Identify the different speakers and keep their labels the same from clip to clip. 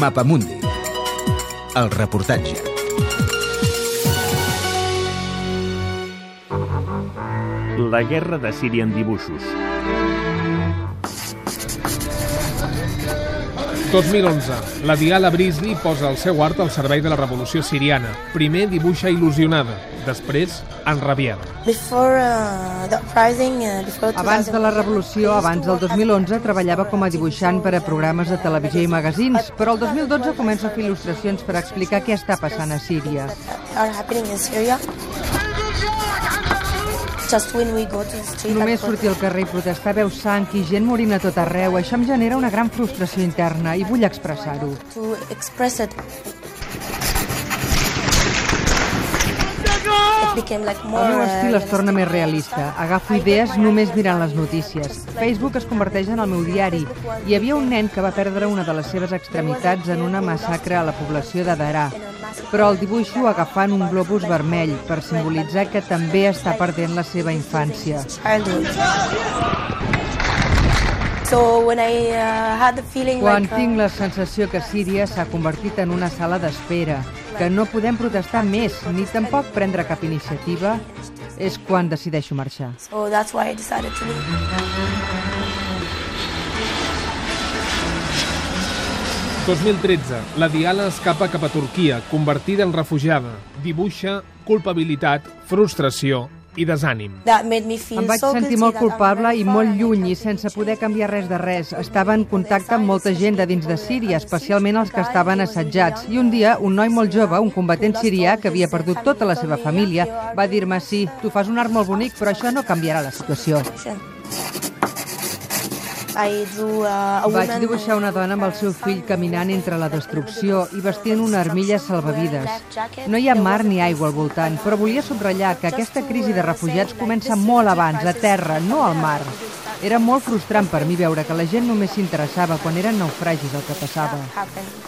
Speaker 1: Mapamundi. El reportatge.
Speaker 2: La guerra de Síria en dibuixos.
Speaker 3: 2011. La Diala Brisby posa el seu art al servei de la revolució siriana. Primer dibuixa il·lusionada, després enrabiada.
Speaker 4: Uh, uh,
Speaker 5: Abans de la
Speaker 4: 2011,
Speaker 5: revolució, abans del 2011, treballava com a dibuixant per a programes de televisió i magazins, però el 2012 comença a fer il·lustracions per explicar què està passant a Síria.
Speaker 4: Just when we go to the street
Speaker 5: Només sortir al carrer i protestar veus sang i gent morint a tot arreu. Això em genera una gran frustració interna i vull expressar-ho.
Speaker 4: to express it. Became like more.
Speaker 5: El meu
Speaker 4: uh,
Speaker 5: estil es torna més realista. Agafo idees només mirant les notícies. Facebook es converteix en el meu diari. Hi havia un nen que va perdre una de les seves extremitats en una massacre a la població de Darà. Però el dibuixo agafant un globus vermell per simbolitzar que també està perdent la seva infància.
Speaker 4: uh,
Speaker 5: Quan
Speaker 4: uh,
Speaker 5: tinc la sensació que Síria s'ha convertit en una sala d'espera, que no podem protestar més ni tampoc prendre cap iniciativa, és quan decideixo marxar.
Speaker 4: so that's why I decided to leave.
Speaker 3: 2013. La Diala escapa cap a Turquia, convertida en refugiada. Dibuixa culpabilitat, frustració i desànim.
Speaker 5: Em vaig sentir molt culpable i molt lluny i sense poder canviar res de res. Estava en contacte amb molta gent de dins de Síria, especialment els que estaven assetjats. I un dia, un noi molt jove, un combatent sirià que havia perdut tota la seva família, va dir-me sí, tu fas un art molt bonic, però això no canviarà la situació.
Speaker 4: Uh, a
Speaker 5: Vaig dibuixar una dona amb el seu fill caminant entre la destrucció i vestint una armilla salvavides. No hi ha mar ni aigua al voltant, però volia subratllar que aquesta crisi de refugiats comença molt abans, a terra, no al mar. Era molt frustrant per mi veure que la gent només s'interessava quan eren naufragis el que passava.
Speaker 4: happened. I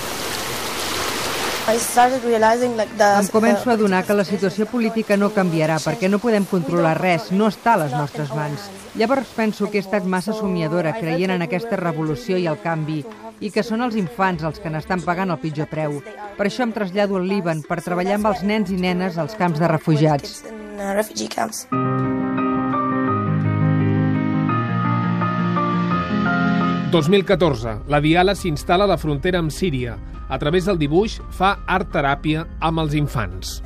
Speaker 4: started realizing like the
Speaker 5: Em començo a adonar que la situació política no canviarà perquè no podem controlar res, no està a les nostres mans. Llavors penso que he estat massa somiadora creient en aquesta revolució i el canvi i que són els infants els que n'estan pagant el pitjor preu. Per això em trasllado al Líban per treballar amb els nens i nenes als camps de refugiats.
Speaker 4: uh, refugee camps.
Speaker 3: – 2014. La Diala s'instal·la a la frontera amb Síria. A través del dibuix fa art-teràpia amb els infants.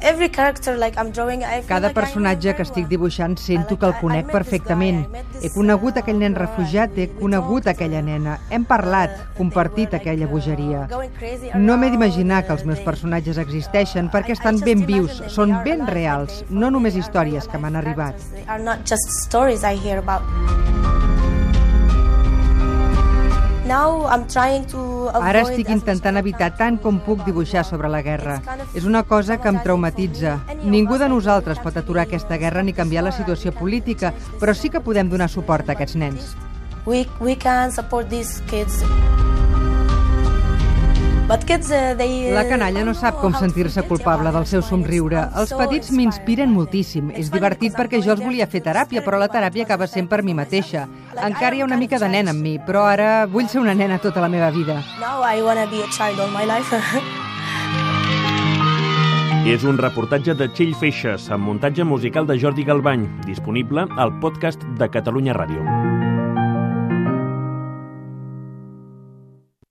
Speaker 5: Cada personatge que estic dibuixant sento que el conec perfectament. He conegut aquell nen refugiat, he conegut aquella nena. Hem parlat, compartit aquella bogeria.
Speaker 4: Crazy
Speaker 5: No m'he d'imaginar que els meus personatges existeixen perquè estan ben vius, són ben reals, no només històries que m'han arribat.
Speaker 4: Are not just stories I hear about.
Speaker 5: Ara estic
Speaker 4: as much
Speaker 5: intentant evitar tant com puc dibuixar sobre la guerra. És una cosa que em traumatitza. Ningú de nosaltres pot aturar aquesta guerra ni canviar la situació política, però sí que podem donar suport a aquests nens.
Speaker 4: we we can support these kids.
Speaker 5: La canalla no sap com
Speaker 4: to
Speaker 5: sentir-se culpable del seu
Speaker 4: about
Speaker 5: somriure. Els petits m'inspiren moltíssim. És divertit perquè jo els volia fer teràpia, però la teràpia acaba sent per mi mateixa. Encara hi ha una mica de nen en mi, però ara vull ser una nena tota la meva vida.
Speaker 4: Now I want to be a child all my life.
Speaker 2: És un reportatge de Txell Feixes amb muntatge musical de Jordi Galbany, disponible al podcast de Catalunya Ràdio.